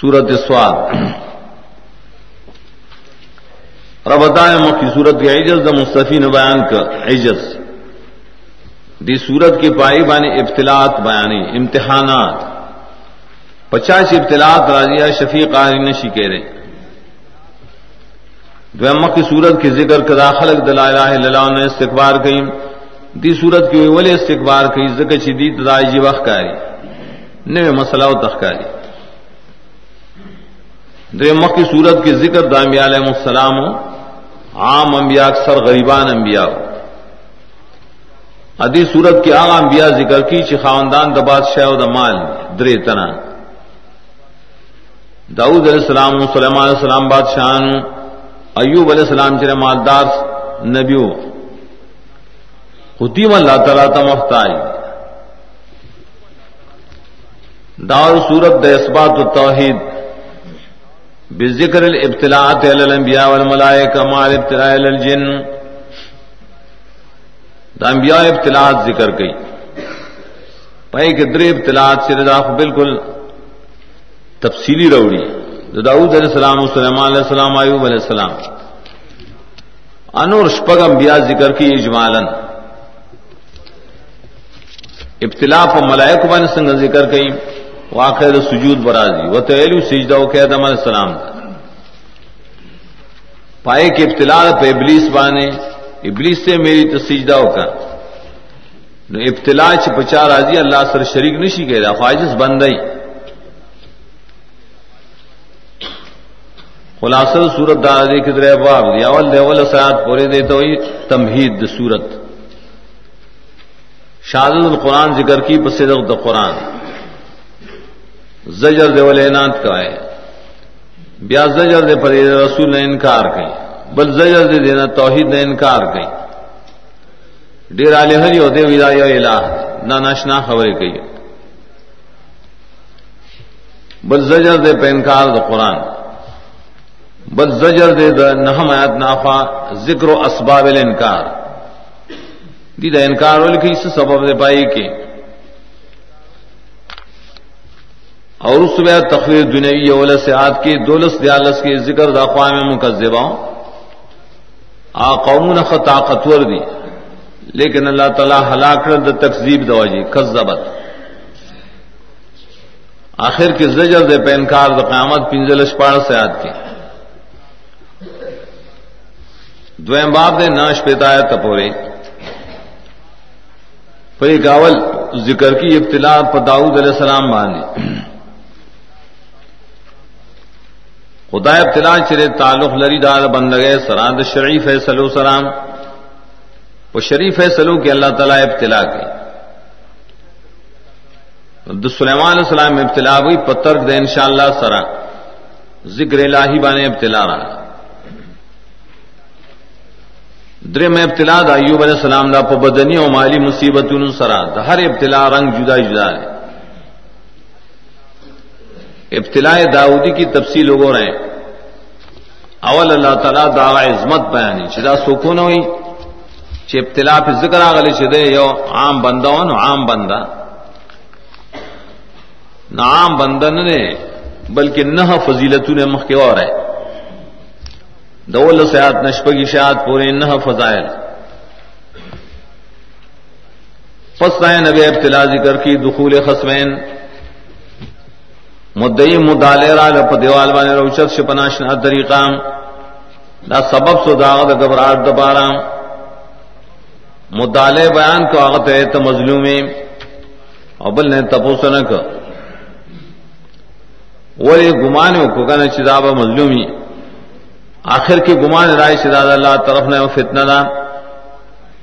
سورت سواد. ربتائے مکی سورت کے عجز دا مصطفی نے بیان کا عجز. دی سورت کی پائی بانی ابتلاط بیانی، امتحانات. پچاس ابتلاط راجیہ شفیق عاری نشی کہہ رہے دویمہ کی سورت کی ذکر کدا خلق دلائلہ اللہ نے استقبار کئی دی سورت کی ولی استقبار کئی ذکر چی دی تدائی جی وقت کاری۔ نوے مسئلہ و تخکاری دے مکی صورت کے ذکر دامیا علیہ السلام عام انبیاء، اکثر غریبان انبیاء ادی صورت کی عام انبیاء ذکر کی چی خاندان دا بادشاہ و دا مال درے تنا داؤد علیہ السلام، سلیمان علیہ السلام بادشاہ ایوب علیہ السلام چرے مالدار نبیو خدیم اللہ تعالیٰ تمفتائی دار صورت د اسبات و توحید بذکر الابتلاءات علی الانبیاء والملائکہ مع الابتلاء علی الجن۔ دا انبیاء ابتلاءات ذکر کی پائے کہ در ابتلاءات سے رضا بالکل تفصیلی روڑی۔ دا داؤد علیہ السلام و سلیمان علیہ السلام، ایوب علیہ السلام۔ انور شپگ انبیاء ذکر کی اجمالا۔ ابتلاء پر ملائک بن سنگ ذکر کی واقع سجود برازی. وہ تیلو سجدہ و قید علیہ السلام پائے کہ ابتلا پہ ابلیس بانے. ابلیس سے میری تو سجدہ کا نو ابتلا چ پچا راضی اللہ سر شریک نشی کہہ رہا خواہش بند ہی خلاصل سورت دارازی کی طرح باب دیا اول دیول سرات پورے دے تو تمہید سورت. شاد القرآن ذکر کی پسند قرآن. زجر دے والے نات کا ہے بیا زجر دے پر رسول نے انکار کئی بل زجر دے دینا توحید نے انکار کئی ڈیر علی ہری ہوتے ودا الہ۔ نہ ناشنا خبریں کئی بل زجر دے پہ انکار دا قرآن۔ بل زجر دے دا نہم آیت نافا ذکر و اسباب الانکار۔ دی دا انکار والی کی اس سبب دے پائی کہ اور اس میں تخویر دنیوی اول سے کی دولس دیالس کے ذکر داخوام مکذبہ آ قوم خ طاقتور دی۔ لیکن اللہ تعالیٰ ہلاک دا تقزیب دوا جی کذبت۔ آخر کے زجر دے پینکار دا قیامت پنجل اشپاڑ سے کی دویم باب دے ناش پیتا ہے تپورے۔ پری گاول ذکر کی ابتلا پداؤد علیہ السلام باندھی خدا ابتلا چرے تعلق لری دار بندگے سراد شریف فیصلو سلام. وہ شریف فیصلو کے اللہ تعالیٰ ابتلا کی. سلیمان علیہ السلام ابتلا ہوئی پتر دے ان شاء اللہ سرا. ذکر الہی بانے ابتلا رہا در میں ابتلا دا ایوب علیہ السلام دا بدنی و مالی مصیبت سرا. دا ہر ابتلا رنگ جدا جدا ہے. ابتلاء داودی کی تفصیل ہو رہے ہیں۔ اول اللہ تعالیٰ دا عظمت بیانی چدا سکون ہوئی چ ابتلا پہ ذکر آگلے چدے یو عام بندہ ہو عام بندہ۔ نہ عام بندہ نے بلکہ نہ فضیلت نے مخ کے اور ہے۔ دول سیات نشپگی شاعت پورے نہ فضائل۔ فسائن نبی ابتلا ذکر کی دخول خسمین مدئی مدالے را لپ دیوال والے روچت سے پناشنا طریقہ دا سبب سو داغ دا گبراہٹ دبارا مدالے بیان کو آغت ہے تو مظلومی. ابل نے تپوسن کو وہ یہ گمان کو کہنا چداب مظلومی. آخر کی گمان رائے شداد اللہ طرف نے فتنہ دا.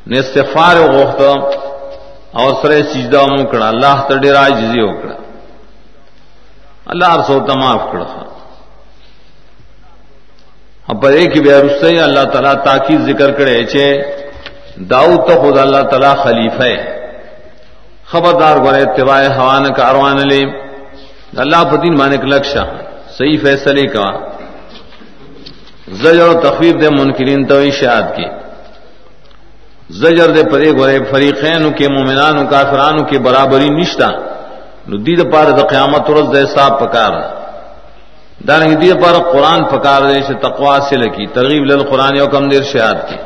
نے استفار غوخت. اور سرے سجدہ مکڑا اللہ تڑی رائے جزی اکڑا اللہ سو تماف کڑا پر ایک بے رسے اللہ تعالیٰ تاکید ذکر کرے چے داؤد تو خود اللہ تعالیٰ خلیف ہے۔ خبردار گورے، اتباع حوان کاروان لے اللہ پدین مانک لکشا صحیح فیصلے کا۔ زجر و تخویب دے منکرین تو شاد کی۔ زجر دے پرے گورے، فریقین کے مومنان کافران کے برابری نشتہ۔ نو ندید پار دا قیامت رز دے صاحب پکار دارنگ دی پر قرآن پکار دے سے تقوا سے لکی ترغیب لل قرآن و کم دیر شہاد کی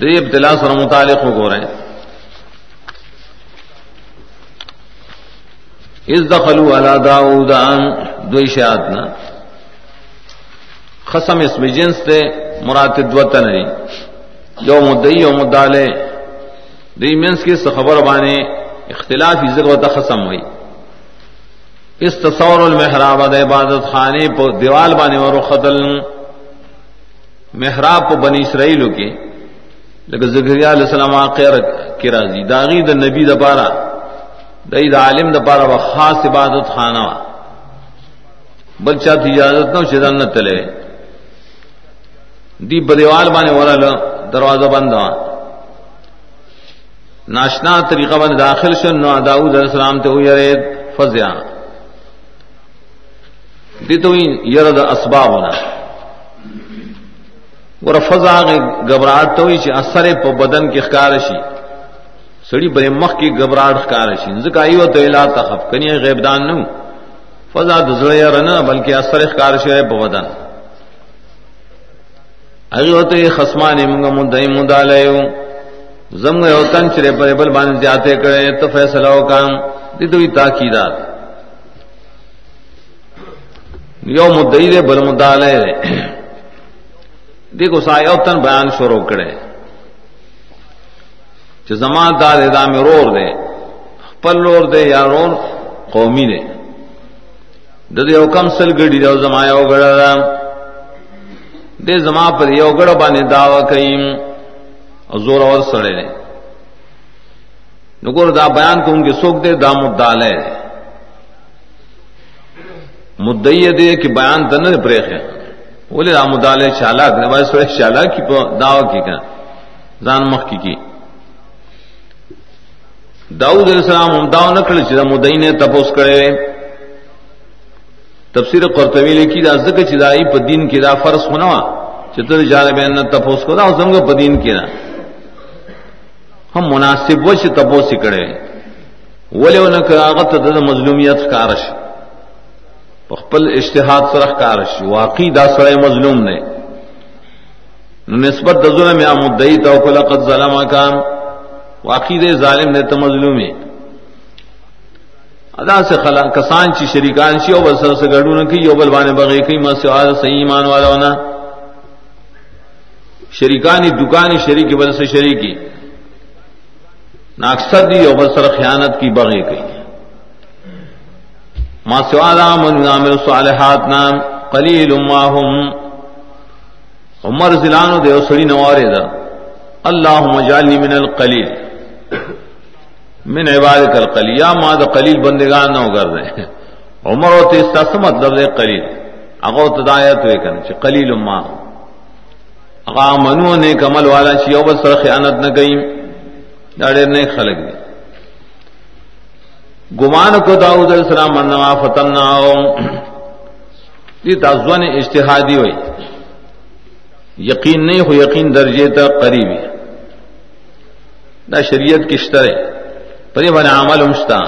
دی ابتلا سر متعلق ہو رہے اس دخلوا على داود ان دوی شہادنا خسم اس میں جنس تے مراد دوت نہیں جو مدعی و مدالے دی منس کی خبر بانے اختلاف ذکر و تخسم ہوئی اس تصور المحراب د عبادت خانے پو دیوال بانے اور خدل محراب پو بنی اسرائیل کے لیکن زکریا علیہ السلام آقیر کی راضی داغی دا نبی دا پارا دئی دا عالم دا پارا و خاص عبادت خانہ بلچہ تھی اجازت نہ شدن نہ تلے دی بدیوال بانے ورل دروازہ بند ہوا ناشنا طریقہ بند داخل شن، نو داؤد علیہ السلام تے ہوئی رید فزیا دی تو یرد اسباب ہونا ور فضا گبراہٹ تو ہوئی چی اثر پا بدن کی خکارشی سڑی بڑے مخ کی گبراہٹ خکارشی زکائی و تو الا تخف، کنی غیبدان نو۔ فضا دزڑے رنا بلکہ اثر خکارشی ہے پا بدن۔ اگوتے خسمان منگا مدعی مدالیو زمگ اوتن چرے پر بل بان جاتے کرے، تو فیصلہ ہو کام۔ دی تو تاکیدات۔ یو مدعی دے بل مدالے دے دیکھو سا اوتن بیان شروع کرے۔ چ زمان دار دا میں رور دے، پل رور دے یا رور قومی دے۔ ددی حکم سل گڑی دے زمایا گڑا دے زما پر یو گڑ باندې داوا کئم زور اور سڑے نے نګور دا بیان کوم کې څوک دے، دا مدعا مدعی دے کہ بیان دنه پرېخ ہے۔ ولې دا مدعا چالاک نه وای سره چالاک کی په داوا کې کړه ځان مخ کی کی۔ داؤد علیہ السلام هم داو نکړل چې دا مدعی نے تپوس کړي تفسیر قرطبی لکی دا ذکر چې دای په دین کې دا فرض ہونا چې تر جانب ان تپوس کو دا څنګه په دین کې دا هم مناسب و چې تپوس کړي ولونه کراغت د مظلومیت کارش۔ په خپل اجتهاد سره کارش۔ واقعي دا سره مظلوم نه نو نسبت د ظلم یا مدعی تو لقد ظلم کام واقعي دې ظالم نه ته مظلومي ادا سے خلا کسان چی شریکان شی او بل سر سے گڑو نہ کی، یو بل بانے بغی کی ما سے مسعال صحیح ایمان والا ہونا۔ شریکانی دکانی شریک بل سے شریکی۔ نہ دی او بل سر خیانت کی بغی کی ما سوالا من عامل صالحات نام قلیل ما هم. عمر زلانو دے سڑی نوارے دا. اللهم اجعلنی من القلیل. من عباد کل قلی یا ماں دا قلیل بندگان نہ کر رہے عمر و تیستا سے مطلب دے قلیل. اگو تدایت ہوئے کن چی قلیل ما اگا منو نے کمل والا چی او بس سر خیانت نہ گئی داڑے نے خلق دی گمان کو داؤد علیہ السلام منوا فتننا یہ تازوان اجتہادی ہوئی یقین نہیں ہو یقین درجے تک قریبی دا شریعت کشتر ہے پری بن عمل امشتا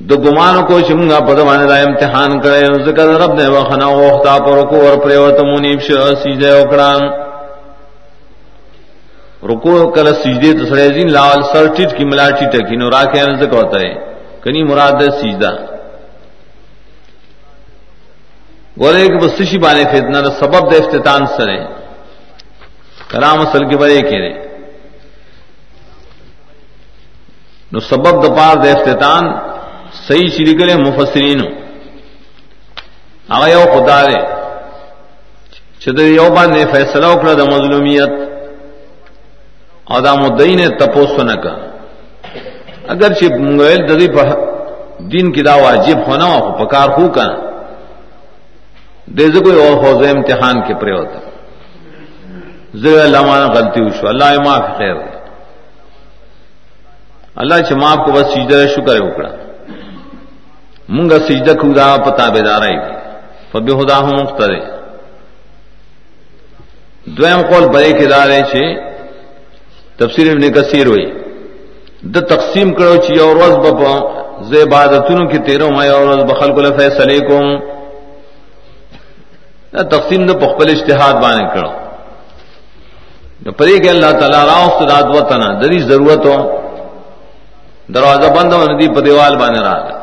دو گمان کو چمگا پدمان دا امتحان کرے ذکر رب نے وخنا وختا پر رکو اور پریوت منیب ش سجدے وکڑان رکو کل سجدے تو سڑے دین لال سر ٹٹ کی، ملا ٹٹ کی. نو راکے ذکر ہوتا ہے کنی مراد سجدہ گورے کہ بسشی بانے فتنہ سبب دے افتتان سرے کلام اصل کے بڑے کہنے نو سبب د پار د افتتان صحیح شری کرے مفسرین هغه یو خدا دې چې د یو باندې فیصله وکړه د مظلومیت. او دا مدعی نے تپوس نه کا اگر چې موږ د دې په دین کې دا واجب ہونا او پکار هو کا دې کوئی او حوزه امتحان کې پرې وته زه الله ما غلطي وشو الله یې معاف خیر دی اللہ چ ماں کو بس سجدہ شکر اکڑا. منگا سجدہ خدا پتا بیدار فبی خدا ہوں مختر دویم قول بڑے کے دارے چھے تفسیر ابن کثیر ہوئی د تقسیم کرو چی اور روز بپا زیبادتن کی تیروں میں اور روز بخل کو فیصلے کو دا تقسیم دو پخپل اشتہاد بانے کرو نو پرې پری کہ اللہ تعالیٰ راؤ استداد وطنا دری ضرورت ہو دروازہ بند ہو ندی پدیوال بانے رہا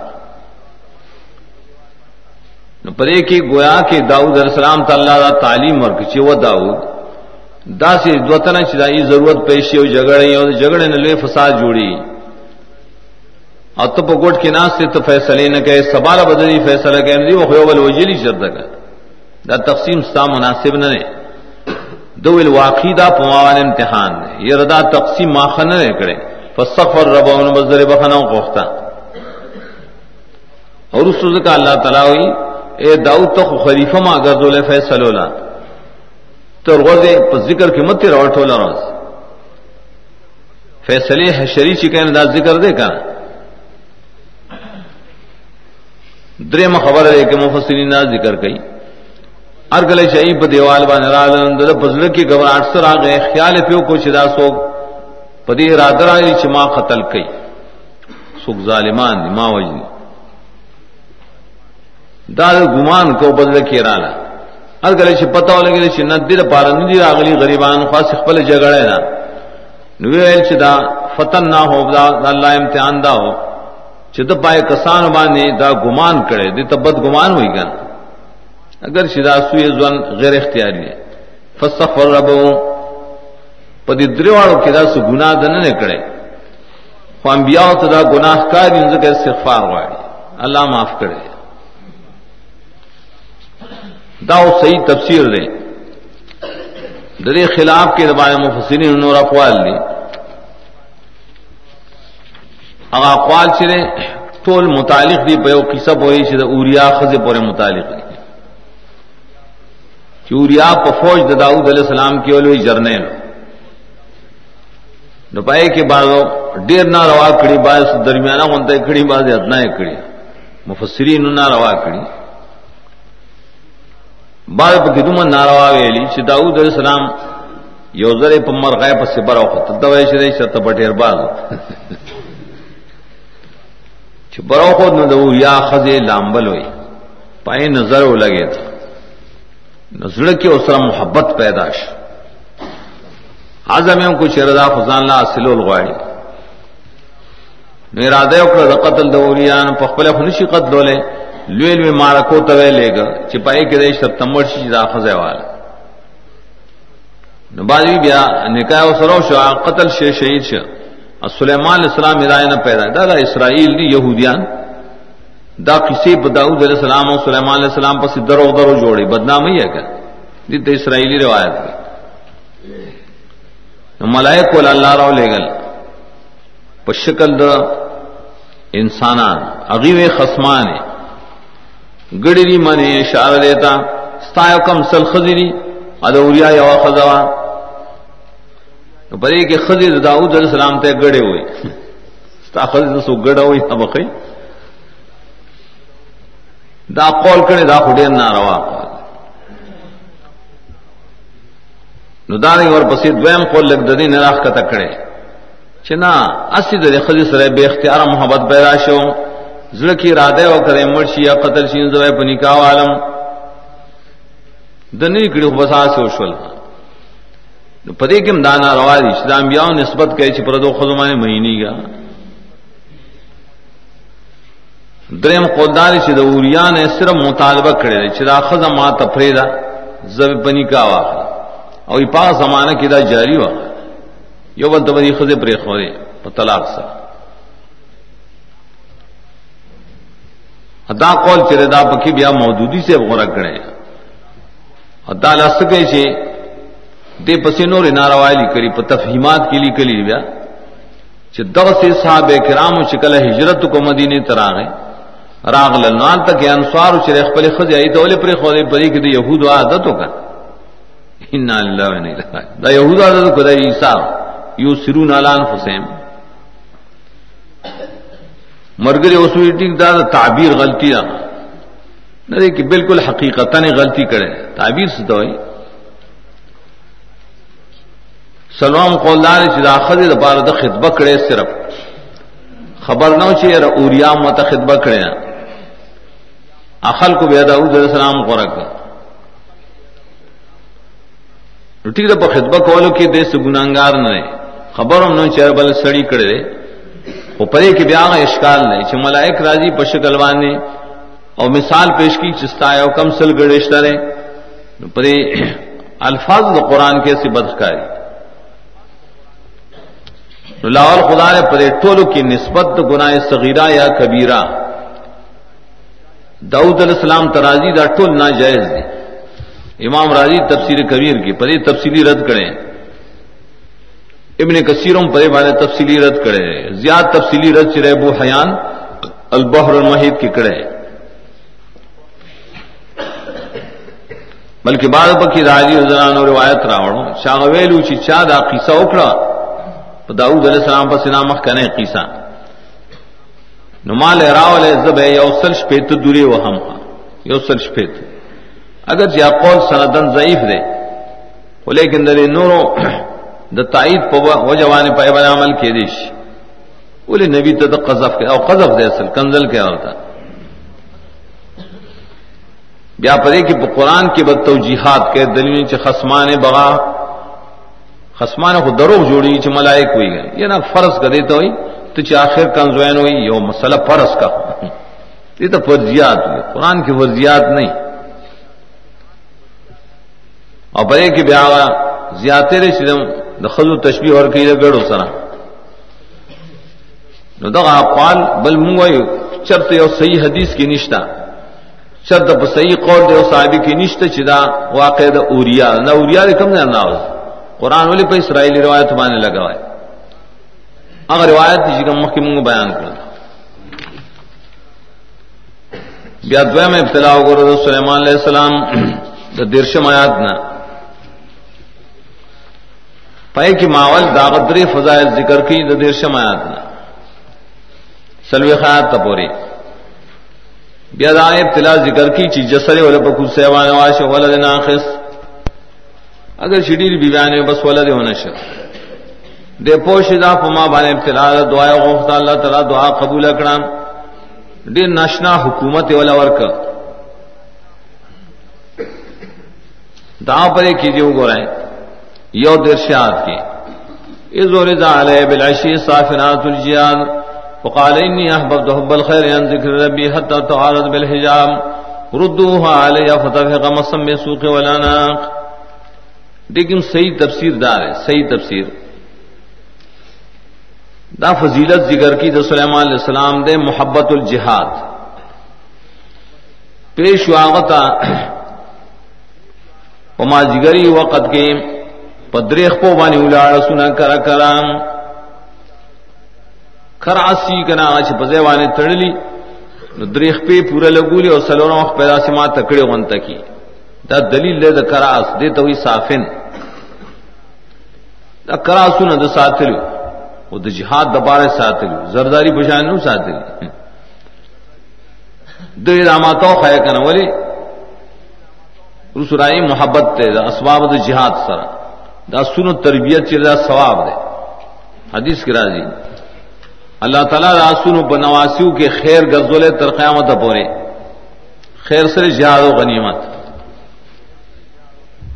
پرے کی گویا کہ داؤد علیہ السلام تعالیٰ دا تعلیم اور کچھ وہ داؤد دا سی دوتنا چدائی ضرورت پیشی ہو جگڑی اور جگڑے نے لے فساد جوڑی اور تو پکوٹ کے ناس ته سے تو فیصلے نہ کہ سبارہ بدلی فیصلہ کہ وہ خیوبل وجلی شرط کا دا تقسیم ستا مناسب نه نہ دو الواقی دا پماوان امتحان دے یہ ردا تقسیم ماخن نہ کرے فسخر رب ان بزر بخنا کوفتا اور اس کا اللہ تعالی ہوئی اے داؤد تو خلیفہ ما اگر ذل فیصلہ لا. تو روز پر ذکر کی مت روٹ ہولا روز فیصلے حشری چکن دا ذکر دے کا دریم خبر ہے کہ مفسرین دا ذکر کئی. ہر گلے چاہیے پہ دیوال بان رال پزل کی گھبراہٹ سر آ گئے، خیال پیو کو چدا سو پدی رادرا چما قتل کئی. سکھ ظالمان ما وجنی. داد گمان کو بدل کی رالا. ہر گلے چ پتہ لگے چ ندی پار ندی راغلی غریبان خاص خپل جگڑے نا۔ نویل چ دا فتن نہ ہو، دا اللہ امتحان دا ہو۔ چ د پائے کسان باندې دا گمان کړي دې تبد گمان ہوئی گا۔ اگر شدا سوی زون غیر اختیاری ہے فسخر ربو پدی دریوالو کې دا سو ګناه ده نه کړي خو انبیاء ته دا ګناهکار دي ځکه استغفار غواړي الله معاف کړي دا صحیح تفسیر دی. د دې خلاف کې د باندې مفسرین نور اقوال دي. هغه اقوال چې ټول متعلق دي، په یو قصه پوری چې د اوریا خزه پورې متعلق دي. چوریا په فوج د داؤد علیہ السلام کې ولوي جرنیل. نو پای کې بازو ډیر نه روا کړی باز درمیانه غونډه کړی باز اتنا یې کړی مفسرین نه روا کړی باز په دې دومره ناروا ویلی چې داؤد علیہ السلام یو ځره په مرغای په صبر او خط د وای شي شرط پټیر باز. چې برو خو نو د یا خزه لامبل وي پای نظر ولګی ته نزل کی اسرا محبت پیداش آزم کو شردا فضان لا اصل الغواڑی میرا دے اکڑ قتل دوریان پخپل خنشی قتل لولے لویل میں مارا کو توے لے گا چپائی کے دیش تب تمڑ شی دا خزے والا نبازی بیا نکاح و سرو شو قتل شے شہید شا سلیمان علیہ السلام ہدایہ نہ پیدا دا, دا اسرائیل دی یہودیان دا کسی بداؤد علیہ السلام اور سلیمان علیہ السلام پس درو درو جوڑی بدنام ہی ہے کیا دیت اسرائیلی روایت کی ملائک کو اللہ رو لے گل پشکل دا انسانان. اغیو خسمان گڑی دی منی اشارہ دیتا، ستایو کم سل خزیری ادوریا یوا خزوا بڑے کہ خزیر داؤد علیہ السلام تے گڑے ہوئے۔ ستا خزیر سو گڑا ہوئی، اب خی۔ دا قول کړي دا خو ډیر ناروا۔ نو دا نه ور پسې دویم قول لګ د دې نه راخ کته کړي چې نه اسی د خلی سره به اختیار محبت پیدا شو۔ زړه کی اراده او کړي مرشي یا قتل شي زوی په نکاح عالم د نه کړي خو بساس وشول. نو پدې کې مدانا روا دي اسلام بیا نسبت کوي چې پر دوه خزمانه مهینیږي دریم قدار چې د اوریان صرف مطالبه کړي چې دا خزه ما تفریدا زب بنی کا وا او په پا زمانہ کې دا جاری و یو بل ته دی خزه پرې خوري، په طلاق سره. ادا قول چې دا پکې بیا موجودی سے غوړه کړي ادا لاسکه چې دې پسې نور ناروایلی کړي په تفهیمات کې لیکلي بیا. چې دغه سه صحابه کرامو چې کله کو مدینه تراغه راغل نال تک انصار چې خپل خځه ای ته ولې پر خو دې پرې کې د يهودو عادت وکړه ان الله و نه دا يهودو عادت کو د عیسی یو سرون الان حسین مرګري اوسوي ټیک دا تعبیر غلطی ده نه دې کې بالکل حقیقتا نه غلطی کړي تعبیر څه دوی سلام قولدار چې دا خځه د بار د خطبه کړي صرف. خبر نو چیر اوریا مت متخد بکڑے اخل کو بے داؤد علیہ السلام قرق ٹھیک ده په خطبه کولو کې د څه ګناګار نه خبروم نو چیر بل سړی کړي او پرې کې بیا غ اشکال نه چې ملائک راضي په شکل باندې او مثال پیش کی چستا او کم سل گڑشتہ نے پرې الفاظ د قران کې سی بدخکاری لاول خدا نے پرې ټولو کې نسبت د ګناه صغیرہ یا کبیرہ داؤد علیہ السلام ترازی دا ټول ناجائز دی امام راضی تفسیر کبیر کی پدی تفصیلی رد کریں ابن کثیروں پدے والے تفصیلی رد کرے زیاد تفصیلی رد چرے ابو حیان البحر المحید کی کرے۔ بلکہ بعد پکی راجی رضان اور روایت راوڑوں۔ شاہ ویلو چی چا دا قیسا اکڑا داؤد علیہ السلام پر سنامخ کنے قیسا نمال راول زب یو سل شپیت دوری وہم یو سل شپیت۔ اگر جا قول سندن ضعیف دے لیکن در نورو د تائید په وجوان په ایبن عمل کې دیش ولې نبی ته د قذف کې او قذف دے اصل، کنزل کې آتا بیا پدې کې په قران کې به توجیهات کې دلیل چې خصمان بغا، خصمان خو دروغ جوړي چې ملائک وي یا نه فرض کړي ته وي ته چې اخر کنزوین وي یو مسله فرض کا دې ته فرضیات قرآن کې فرضیات نه او پرې کې بیا زیاتې رسې د خزو تشبیه ور کوي د ګړو سره. نو دا اقوال بل موږ یو چرته یو صحیح حدیث کې نشتا چرته په صحیح قول دی او صحابي کې نشته چې دا واقع د اوریا نه اوریا کوم نه نه قرآن ولې په اسرائیلی روایت باندې لگاوای هغه روایت چې کوم مخکې موږ بیان کړل. بیا دویم ابتلا وګورو سليمان عليه السلام، د دیرشم آیات نه. پای کی ماول داغت دری فضائل ذکر کی د دیر شمایات نا۔ سلوی خیات تپوری بیا دا ابتلا ذکر کی چی جسر ولا پکو سیوان واش ولد ناقص اگر شډیر بیان بس ولد ہونا ش دے پوش دا پما باندې ابتلا دعا غوښته الله تعالی دعا قبول کړه ډیر ناشنا حکومت ولا ورک۔ دا پرې کیږي وګورئ یو درشاد کی۔ اذ ورد علی بالعشی صافنات الجیان۔ وقال انی احببت حب الخير عن ذکر ربی حتى تعارض بالحجاب ردوها علی فتفق مصم سوق والاناق۔ لیکن صحیح تفسیر دار ہے، صحیح تفسیر۔ دا فضیلت ذکر کی دا سلیمان علیہ السلام دے محبت الجہاد۔ پیش واغتا۔ وما جگری وقت کے پدریخ پو بانی ولاړ سنا کرا کرام کراسی کنا چې په ځوانه تړلی نو دریخ په پورا لګولي او سلورو وخت پیدا سما تکړه غونته کی دا دلیل دی د کراس دی ته وی صافن دا کراسونه د ساتلو او د جهاد د باره ساتلو. زرداری بشان نو ساتلو دوی راماتو خای کنه، ولی رسولای محبت ته اسباب د جهاد سره. دا سنو تربیت چې دا ثواب ده حدیث کې راځي الله تعالی دا سنو بنواسیو کې خیر غزوله تر قیامت پورې خیر سره جهاد او غنیمت.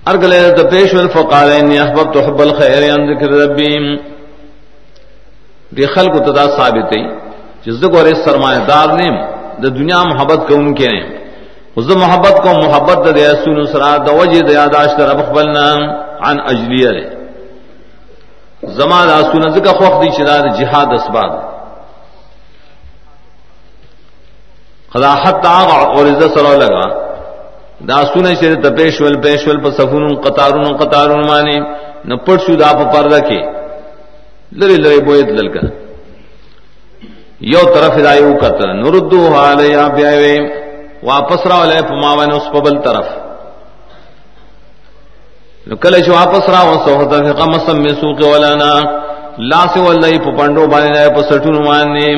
ارګله ته پیش ول فقال ان احببت حب الخير عن ذکر ربي دی خلق تدا ثابت ہے چې زګوره سرمایه دار نیم د دنیا محبت کوونکې نه وز محبت کو محبت د اسونو سره د وجه د یاداشت رب خپلنا عن اجلیه ده زما د اسونو زکه خوخ دي چې د جهاد اسباب خدا حتا اور عزت سره لگا۔ دا سونه چې د پېښول پېښول په صفونو قطارونو قطارونو باندې نه پټ شو دا په پرده کې لری لری بوید دلکا یو طرف دایو کتر۔ نردو علی بیا واپس را ولې په ما باندې اوس په بل طرف۔ نو کله چې واپس را وسو ته قمسم میسوق ولانا. لاس ولې په پندو باندې په سټونو باندې.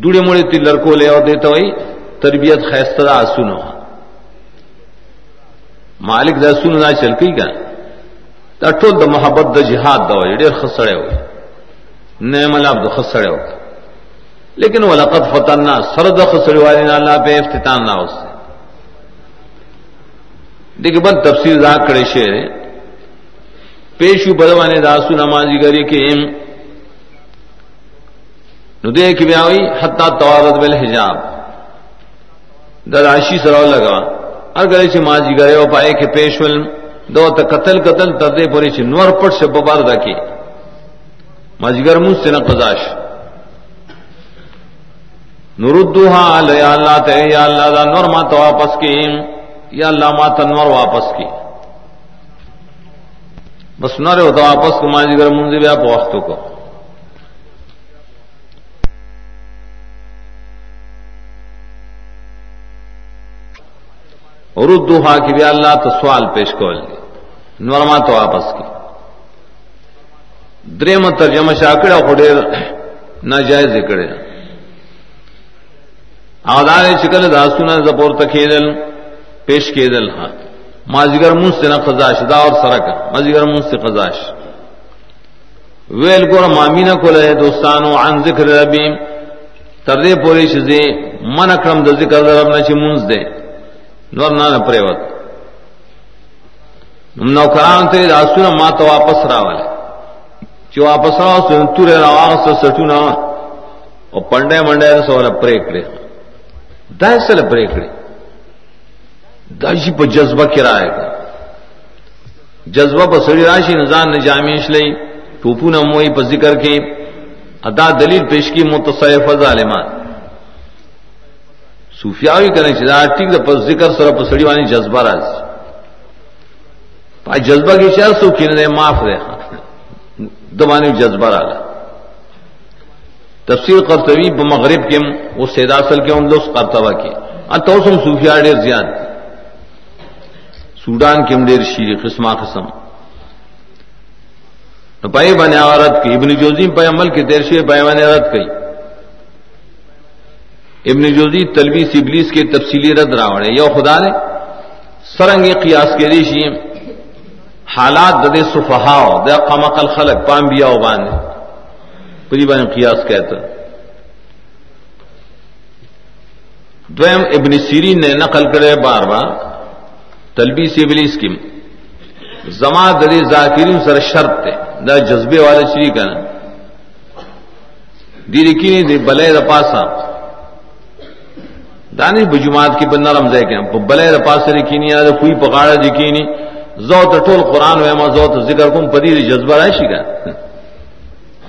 ډوړې مړې تلر کولې او دیته وي تربيت خيسته دا سنو مالک دا سنو دا چل کی کا دا ټول د محبت، د جهاد دا وي ډېر خسړې وي نعم الله عبد خسړې وي لیکن وہ لقت فتح سرد خسری والی اللہ پہ افتتان نہ اس سے دیکھیے بل تفصیل دا کڑے شیر پیشو بدوانے داسو نمازی گری کے ام نو دیکھ بیاوی، حتی توارد بالحجاب۔ در عشی سراؤ لگا۔ اگر چھ مازی گرے او پائے کہ پیشول دو تا قتل قتل تردے پوری چھ نور پٹ سے ببار دا کی۔ مازی گر منس سے نقضاش۔ نردوها علی اللہ تے، یا اللہ دا نور ما تو واپس کی۔ یا اللہ ما تنور واپس کی۔ بس نور تو واپس جی کو مازی گر منزی بیا پا وقتو کو اردوہا کی بھی اللہ تو سوال پیش کول نورما تو واپس کی۔ دریم ترجمہ شاکڑا خڈیر ناجائز کڑے۔ آدار چکل داسونا زپور تکیدل پیش کیدل ہاں مازیگر منس سے نہ خزاش دا اور سرک مازیگر منس سے خزاش ویل گور مامینہ کو لے دوستانو، عن ذکر ربیم تردے پوری شزے من اکرم د ذکر رب نہ چ منز دے نور نہ پریوت نوکران تے راسونا ما تو واپس راولے جو واپس راو سن تورے راو سو سٹونا او پنڈے منڈے سو ول پریکڑے دا سل پریکڑے دا جی په جذبہ کرائے گا جذبہ په سړی راشي نزان نه جامیش لئی ټوپونه موي په ذکر کې ادا دلیل پیش کی متصیف ظالمان۔ صوفیاوی کریں چې دا ټیک د په ذکر سره په سړی باندې جذبه راځي پای جذبه کې چې څو کې نه معاف ده د باندې جذبه تفسیر قرطبی په مغرب کې او سیدا اصل کې هم لوس قرطبه کې ان توسم صوفیا ډیر زیات سودان کې هم ډیر شي قسمه قسم۔ نو پای باندې اورت کې ابن جوزی په عمل کې دیر شي پای باندې اورت کوي ابن جوزی تلوی ابلیس کے تفصیلی رد راوڑے۔ یو خدا نے سرنگ قیاس کے ریشی حالات دد صفحاؤ دے قمق الخلق، پام بیا اوبان پوری بان قیاس کہتا دویم ابن سیرین نے نقل کرے بار بار تلبی سی ابلیس کی زما ددی ذاکرین سر شرط تے دا جذبے والے شریک ہے دی رکی دی بلے دا پاسا دانی بجماعت کی بند نرم ځای کې په بلې د پاسه کینی یا کوئی په غاړه دی کینی زو ته ټول قران و زو ته ذکر کوم پدې جذبه راشي کا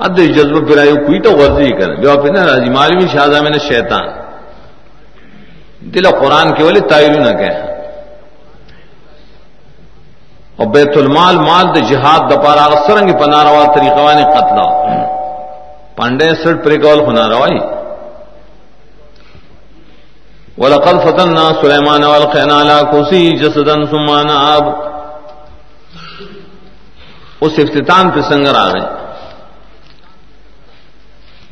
حد جذبه پر کوئی تو ورزي کنه بیا په نه راځي مالوی شاهزا میں نے شیطان دل قران کې ولې تایل نه کوي او بیت المال مال د جهاد د پاره سرنګ په ناروا طریقه باندې قتل پانډه سټ پرې کول خو ناروا ولقد فتنا سليمان والقينا على كرسي جسدا ثم ناب اس افتتان پہ سنگر آ گئے.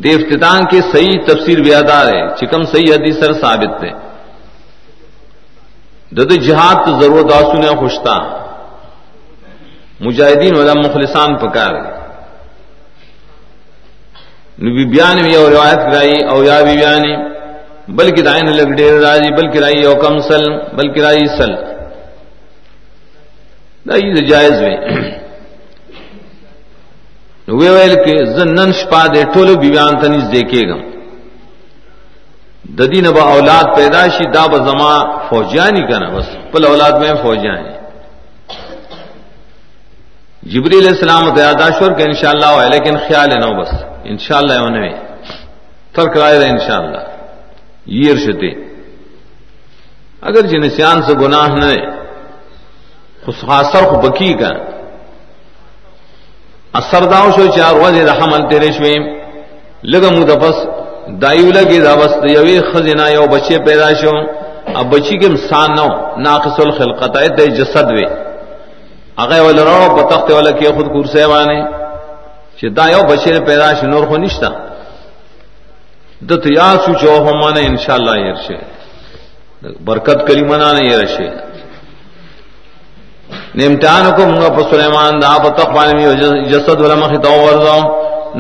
دے افتتان کے صحیح تفسیر بیادار ہے، چکم صحیح حدیث سر ثابت تھے دد جہاد تو ضرورت آسو نے خوشتا. مجاہدین والا مخلصان پکار نبی بیان بھی اور روایت کرائی او یا بھی بیانی بلکہ دائن لگ ڈیر راضی بلکہ رائی او کم سل بلکہ رائی سل. دائی جائز میں وی ویل کہ زنن شپا دے ټولو بیان تنیز دیکھے گا ددی نبا اولاد پیدا پیداشی دا بزما فوجیانی کنا بس، پل اولاد میں فوجیانی. جبری علیہ السلام تیاداشور کہ انشاءاللہ ہے لیکن خیال ہے نو بس۔ انشاءاللہ ہے انہیں ترک رائے رہے انشاءاللہ۔ یہ ارشتے اگر جنسیان سے گناہ نہ خاصر خو بکی کا اثر داو شو چار وجه د حمل تیرې شوې لګه مو د پس دایو لګي دا بس یوې خزینه یو بچي پیدا شو۔ اب بچی کې انسان نو، ناقص الخلقت د جسد وي هغه ولرانو په تخت ولا کې خود کورسه وانه چې دا یو بچي پیدا شي، نور خو نشتا د تیا سو جو هم نه ان شاء الله یې يرشه برکت کلمه نه يرشه نے امتحان کو منگا پر سلیمان دا پا تقوانی میں جسد ولا مخی تو ورزو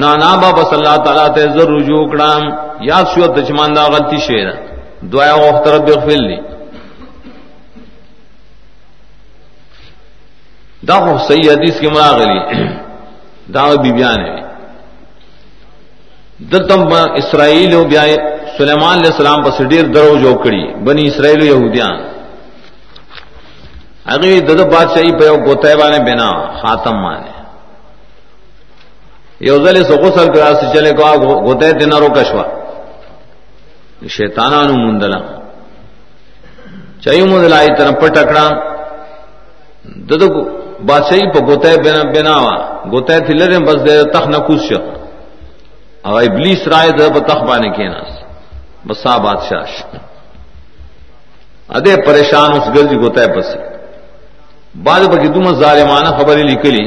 نانا بابا صلی اللہ تعالی ته زر رجوع کړم. یا شو د چمان دا غلطی شوی دعا وخت رب اغفر لی دا خو صحیح حدیث کې مراغلی دا بی بیان ہے دلتم اسرائیل او بیا سلیمان علیہ السلام پس ډیر درو جو کړی بنی اسرائیل یهودیان. هغه د بادشاہي په یو ګوتای باندې بنا، خاتم باندې. یو ځل سو غسل کرا سي چلے کو ګوتای دینه رو کشوا شیطانانو مندلا چایو مندلای تر پټکړه ددو بادشاہي په ګوتای بنا بناوا. ګوتای تلره بس د تخ نه کوش او ابلیس رائے د په تخ باندې کېناس بسا بادشاہ ادے پریشان اس گرج گوتا ہے پسی. بعد بکی تم ظالمانہ خبریں لکلی.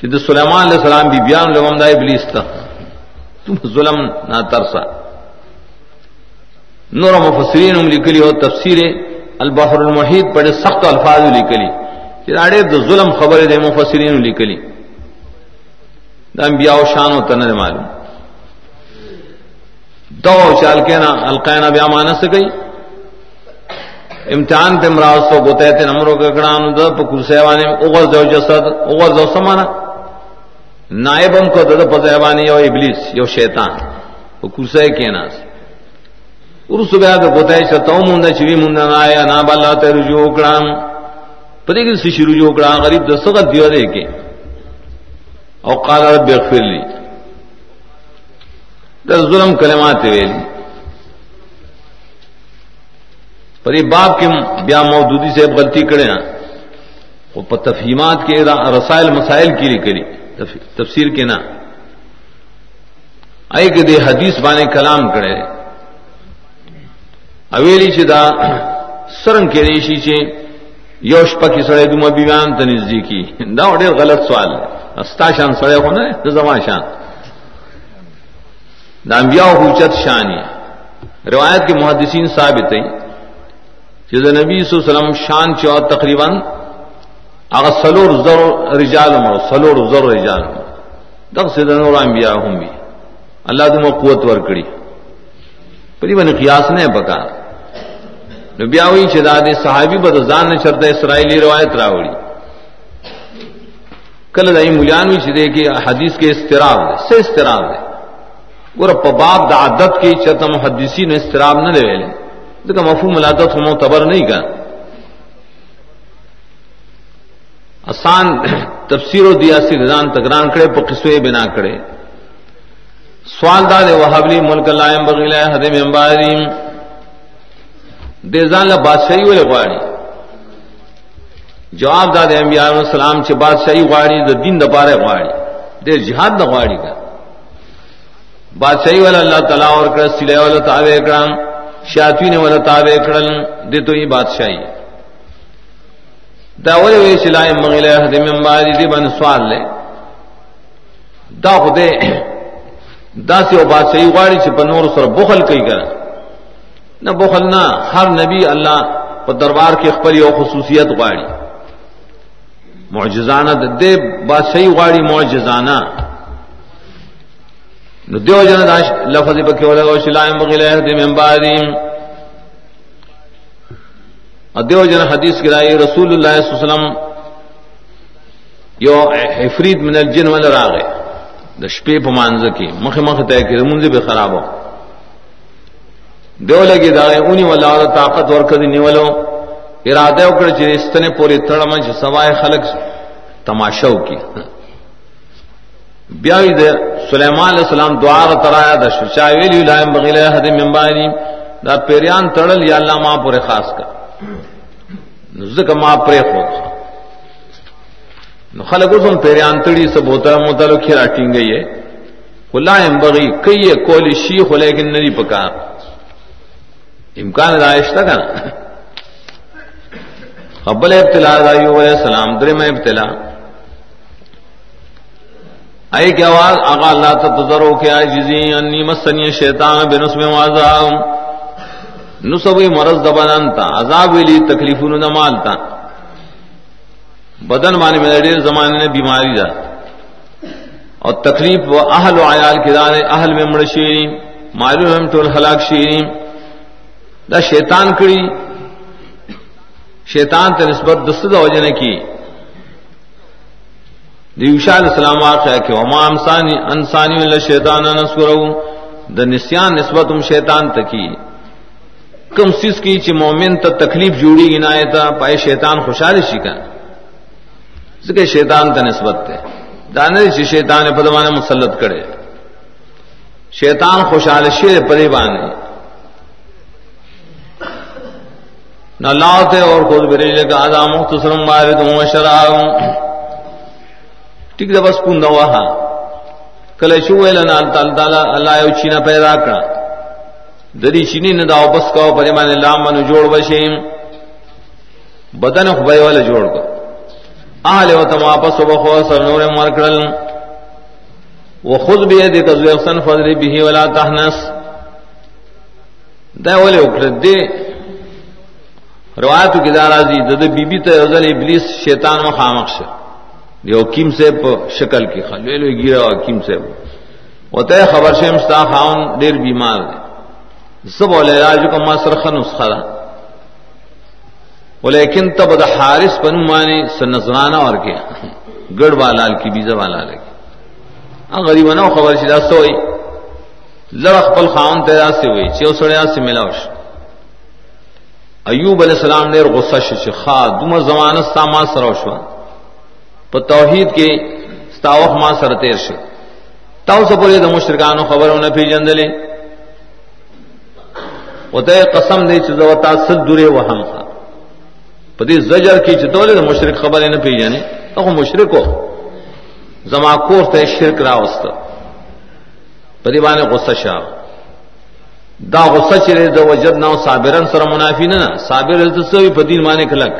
سید سلیمان علیہ السلام بھی بیان لوم دا ابلیس تھا تم ظلم نہ ترسا. نور مفسرین ام لکلی ہو تفسیر البحر المحیط بڑے سخت الفاظ لکلی. کہ اڑے دو ظلم خبر دے مفسرین لکلی دا انبیاء و شان و تنر معلوم. دو چال کے نا القینا بیا مانس گئی امتحان تے مراز تو گوتے تے نمرو کے کڑان دا پکر سیوانے اوغر دو جسد اوغر دو سمانا نائبم کو دد پزیوانی یو ابلیس، یو شیطان. پکر سے کے ناس ورس بیا دے گوتے چتو موندا چوی موندا نا آیا نا بالا تے رجوع کڑان پدی کہ سی رجوع کڑان غریب دسغت دیو دے کے او قال رب اغفر لی در ظلم کلمات ویلی پر باپ کے بیا موجودی سے غلطی کرے نا وہ تفہیمات کے رسائل، مسائل کی لیے کری تفسیر کے نا آئے کہ دے حدیث بانے کلام کرے اویلی سے دا سرنگ کے ریشی سے یوش پکی سڑے دم ابیان تنزدی کی دا غلط سوال استا شان سڑے ہونا ہے زمان شان. دا انبیاء حجت شانی روایت کے محدثین ثابت ہیں کہ نبی صلی اللہ علیہ وسلم شان چو تقریباً اگر سلور زر رجال مرو سلور زر رجال تب سے نور انبیاء ہوں بھی اللہ تم قوت ور کڑی پری بن قیاس نے بکا نبیا ہوئی چداد صحابی بد زان نے چرتا اسرائیلی روایت راوڑی کل دئی ملانوی چدے کہ حدیث کے استراب سے استراب ہے ګور په باب د عادت کې چې ته محدثین استراب نه دی ویلې دغه مفهوم العادت هم معتبر نه کړه آسان تفسیر او دیاسی رضان تگران کړي، په قصوې بنا کړي. سوال دا دی وهابلی ملک لایم بغیلا حد منباریم دې ځان له بادشاہي ولې غواړي جواب دا دی انبیاء علیہ السلام چې بادشاہي غواړي د دین د پاره غواړي د جهاد د غواړي بادشاہی والا اللہ تعالیٰ اور کر سلے والا تابع کرام شاطین والا تابع کرن، دے تو یہ بادشاہی۔ دا ولی وی سلائے مغیلہ حد من بعد دی بن سوال لے۔ دا خودے، دا سی او بادشاہی غاڑی چھ پنور سر بخل کئی کرن۔ نہ بخل، نہ ہر نبی اللہ پر دربار کی خپل او خصوصیت غاڑی۔ معجزانہ د دے بادشاہی غاڑی معجزانہ۔ نو دیو جن داش لفظ بکی ولا او شلایم بغیلا دی من بعدیم۔ دیو جن حدیث کرائی رسول اللہ صلی اللہ علیہ وسلم یو حفرید من الجن ولا راغه د شپې په مانځ کې مخه مخه ته کې مونږ به خرابو دیو لګي دا اونې ولا طاقت ورکړي نیولو۔ اراده وکړ چې استنه پوری تړم چې سوای خلق تماشاو کی بیاوی دے، سلیمان علیہ السلام دعا را ترایا دا شچا ویلی لائم بغیلے حد منبانی دا پیریان تڑل یا اللہ ما پورے خاص کا۔ نزدک ما پرے خود۔ نو خلق اسم پیریان تڑی سب ہوتا ہے مطلو کھیرا ٹینگ گئی ہے۔ لائم بغی کئی کولی شیخ لیکن نری پکار۔ امکان دائشتا کا قبل ابتلا دائیو علیہ السلام درم ابتلا اے کی آواز؟ آغا اللہ تتذرو کے آجزی انی مسنی شیطان بنسم وعذاب نسوی مرض دبنان تا، عذاب ویلی تکلیفون دمال تا۔ بدن معنی میں دیر زمانے نے بیماری دا۔ اور تکلیف و اہل و عیال کی دان اہل میں مڑ شیرین معلوم ٹول ہلاک شیرین دا شیطان کڑی شیطان تے نسبت دست وجہ کی دیوشا علیہ السلام واقعہ کہ وما انسانی انسانی اللہ شیطان نسکرو دا نسیان نسبت ام شیطان تکی کم سیس کی چی مومن تا تکلیف جوڑی گی نایتا پائے شیطان خوشحالی شکا ذکر شیطان تا نسبت تے دانے چی شیطان پدوانے مسلط کرے شیطان خوشحال شیر پدی بانے نہ لاؤتے اور خود بریج کا آدھا مختصرم بارد ہوں، شراب ٹھیک دا بس کن وہا کله شو ویل نه تعالی الله یو چینه پیدا کړ د دې چینه نه دا واپس کاو په باندې لامن جوړ وشیم بدن خو به ولا جوړ کو اهل وته واپس وبخو سر نور مر کړل وخذ بيدك زوفن فضل به ولا تحنس۔ دا ولې وکړه دې روایت کې دا راځي، د بیبي ته ځل ابلیس شیطان مخامخ شه. دیو کیم سے شکل کی خلوی لوی گیرا کیم سے ہوتا ہے خبر شیم ستا خاون دیر بیمار دے سب بولے راجو کا ما سرخ نسخہ دا لیکن تب دا حارس پن مانی سنزرانا اور کیا گڑ والال کی بیزا والا لگی غریب نو خبر شدہ سوئی لڑخ پل خاون تیرا سے ہوئی چیو سڑیا سے ملاوش ایوب علیہ السلام دیر غصہ شش خواہ دوم زمانہ ستا ما سروشوان په توحید کې ستاوخ ما سره تیر شي تاسو پورې د مشرکانو خبرونه پیژندلې. وته قسم دې چې زو تاسو دوره وهم په دې زجر کې چې دوله د مشرک خبرې نه پیژنې هغه مشرکو زما کور ته شرک راوست په دې باندې غصه شاو دا غصه چې د وجد نو صابرن سره منافی نه صابر التسوی په دین باندې کلک.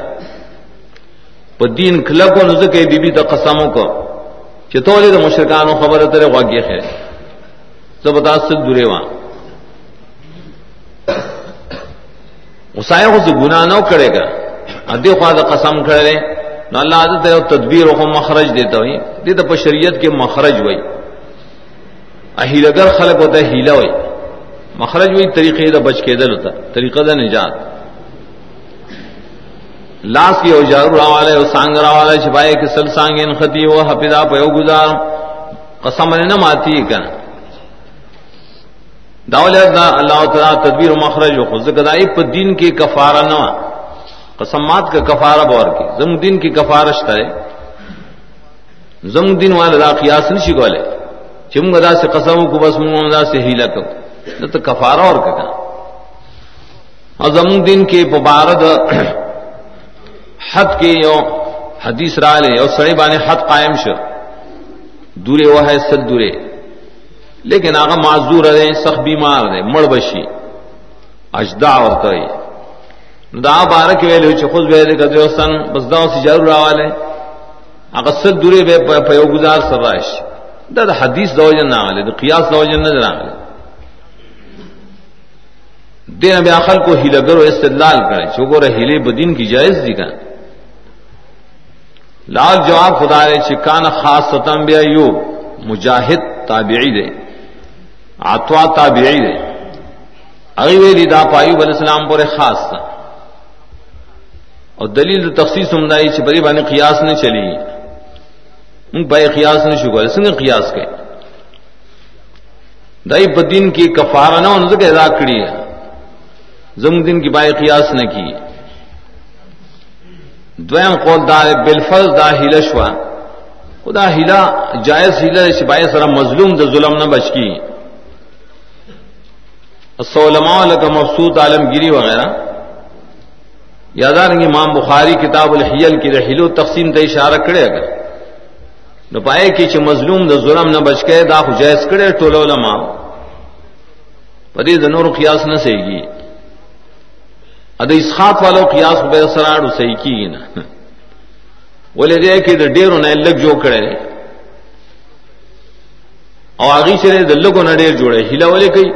په دین کلکو نو ځکه بیبي د قسمو کو چې ټولې د مشرکانو خبره ترې غوږی خې زبتا سد دوره وا وسایه خو ګنا نه کړي کا ا دې خو د قسم کړي نو الله عز ته تدبیر او مخرج دیتا وي دې د شریعت کې مخرج وای اهیلګر خلق ہوتا ہے ہیلا وای مخرج وای طریقې د بچ کېدل ہوتا طریقه د نجات۔ لاس کی اوجارو راوالے او سانگ راوالے چھپائے کہ سل سانگین خطی و حفظا پیو گزار۔ قسم نے نہ ماتی کنا داول دا اللہ تعالی تدبیر و مخرج و خود گدائی پر دین کی کفارہ نہ قسمات کا کفارہ بور کی۔ زم دین کی کفارش کرے۔ زم دین والے دا قیاس نشی گولے چم گدا سے قسم کو بس منہ دا سے ہیلا کو تو کفارہ اور کنا اور زم دین کے مبارد حد کے یو حدیث را لے اور سڑے بانے حد قائم شو۔ دورے وہ ہے سد دورے۔ لیکن آگا معذور رہے سخ بیمار رہے، مڑ بشی۔ اجدا اور تو دا بارہ کے ویلے ہوئے خود ویلے کا دیوستان بس داؤں سے ضرور آوالے آگا سد دورے بے پیو گزار سر رائش۔ دا دا حدیث دوجن نہ آلے دا قیاس دوجن نہ آلے دین ابی آخر کو ہیلگر و استدلال کرے چوکو رہے ہیلے بدین کی جائز دی کہاں لال جواب خدا رے چکان خاص ستم بے ایوب مجاہد تابعی دے آتوا تابعی دے۔ اگی ویلی دا پایوب علیہ السلام پر خاص تھا۔ اور دلیل تخصیص ہمدائی چھ بری بانے قیاس نے چلی۔ ان بے قیاس نے شکر سنگ قیاس کے دائی بدین کی کفارہ نہ ان سے ادا کری ہے۔ زم دن کی بائے قیاس نہ کی دویم قول دا بالفرض دا ہیلا شوا خدا ہیلا جائز ہیلا سپاہی سر مظلوم دا ظلم نہ بچ کی علماء کا مفسود عالمگیری وغیرہ. یادار امام بخاری کتاب الحیل کی رحیل تقسیم تے اشارہ کرے اگر نو پائے کی چھ مظلوم دا ظلم نہ بچ کے دا جائز کرے ٹول علماء. پدی دنور قیاس نہ سہی گی اد اسخات والو قیاس بے سراڑ صحیح کی نا بولے دے کہ ڈیرو نے لگ جو کرے اور آگی چلے دلو کو نہ ڈیر جوڑے ہلا والے کئی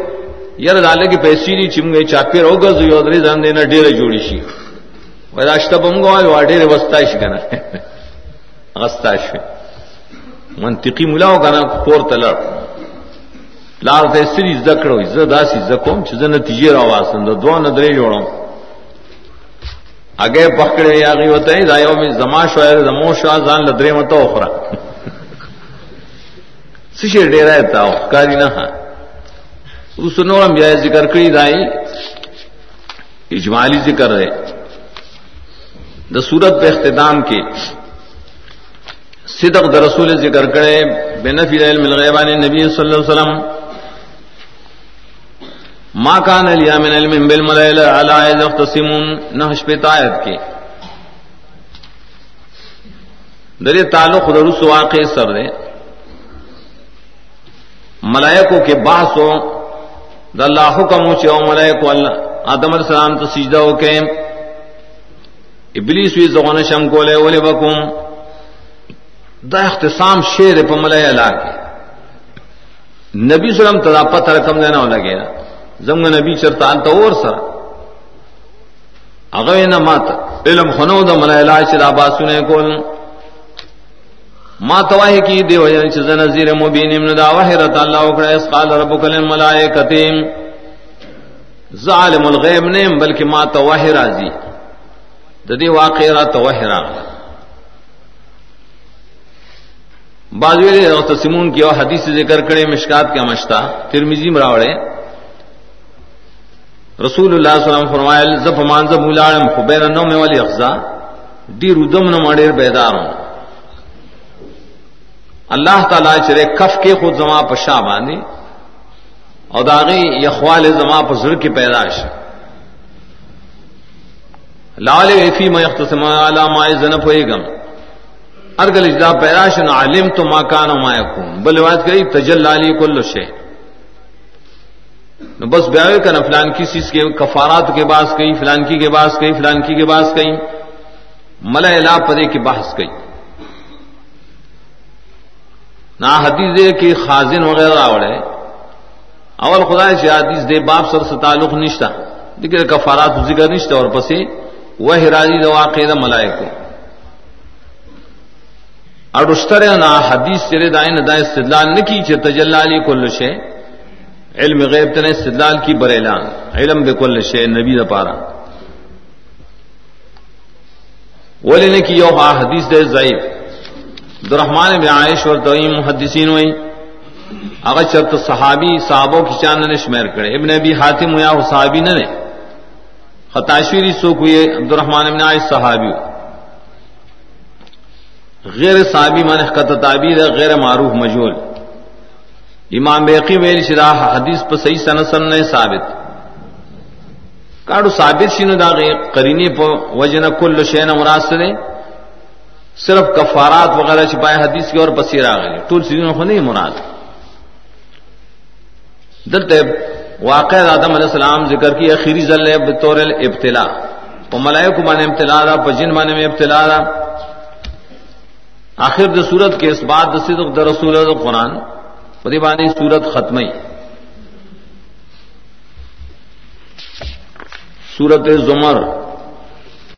یار ڈالے کی پیسی نہیں چم گئی چاپے رو گز یودری جان دینا ڈیر جوڑی سی وہ راشتہ بم گو وا ڈیر وسطائش کنا وسطائش منطقی ملاو کنا کور تلر لار ته سری ذکر وي زه زکوم چې زه نتیجې راواسم د دوه نه درې جوړم اگے پکڑے یا غي وته دا یو می زما شویر زمو شوا ځان لدرې مته اخرى سشي ډیره تا کاری نه اوس نورم بیا ذکر کړی دای اجمالی ذکر ہے۔ دا صورت پہ اختتام کی۔ صدق در رسول ذکر کرے، بنفی علم الغیبان نبی صلی اللہ علیہ وسلم۔ ما کان لیا من علم بالملائل علی یختصمون نحش پہ تایت کی. در تعلق درس واقع سر دے. ملائکوں کے بحث ہو دا اللہ حکم ہو چاہو ملائکو اللہ، آدم علیہ السلام تو سجدہ ہو کے، ابلیس وی زغون شم کولے، ولی بکم. دا اختصام شیر پا ملائے اللہ نبی صلی اللہ علیہ وسلم تدا پتر کم دینا ہو لگے زمگ نبی چرتان تا اور سر اغوی مات علم خنو یعنی دا ملائے اللہ چلا باسونے کول. ما تواہی کی دیو جن چیز نظیر مبین امن دا وحیرت اللہ اکڑا اس قال ربک للملائکتیم ظالم الغیب نیم بلکہ ما توحی راضی ددی واقع را توحی را بعض تسمون کی اور حدیث ذکر کرے مشکات کے مشتا ترمیزی مراوڑے رسول اللہ صلی اللہ علیہ وسلم فرمائے زف مانزب ملالم خبیر نو میں والی افزا ڈی ردم نہ ماڑیر بیدار ہوں اللہ تعالی چرے کف کے خود زما پشا باندھی اور داغی یخوال زما پزر کی پیدائش لال ایفی میں اختصم علامہ زنف ہوئے گم ارگل اجدا پیدائش علم تو ماں کان ما یکون بل بات کہی تجل لالی کل شے بس بیاوے کا فلان کی چیز کے کفارات کے باس کئی، فلان کی کے باس کئی، فلان کی کے باس کئی۔ ملا الا پدے کی بحث کئی۔ نہ حدیث کی خازن وغیرہ آوڑے اول خدا سے حدیث دے باپ سر سے تعلق نشتا۔ ذکر کفارات ذکر نشتا اور پسی وہ راضی دو واقع ملائے کو۔ اور اشتر نا حدیث چرے دائیں نہ استدلال نہ کی تجلالی کل شے۔ علم غیب تنے استدلال کی بر اعلان، علم بے کل شے نبی دا پارا۔ ولی نے کی یو حدیث دے ضعیف۔ درحمان بن عائش اور دویم محدثین ہوئی۔ اگر چرت صحابی صحابوں کی چاند نے شمیر کرے۔ ابن ابی حاتم یا صحابی نے۔ خطاشوری سو کوئی عبد الرحمان ابن عائش صحابی۔ غیر صحابی من خط تعبیر غیر معروف مجول امام بیقی ویل شراح حدیث پر صحیح سن سن نے ثابت. کاڑو ثابت شنو دا غیر قرینی پر وجن کل شین مراسلے صرف کفارات وغیرہ چھپائے حدیث کی اور پسیر آگئے ٹول سیزنوں کو نہیں مراد. دلتے واقع آدم علیہ السلام ذکر کی اخیری ذل بطور ابتلا وہ ملائے کو مانے ابتلا رہا پجن مانے میں ابتلا رہا آخر د سورت کے اس بات صدق در رسول اللہ قرآن. خدی بانی سورت ختم سورت زمر۔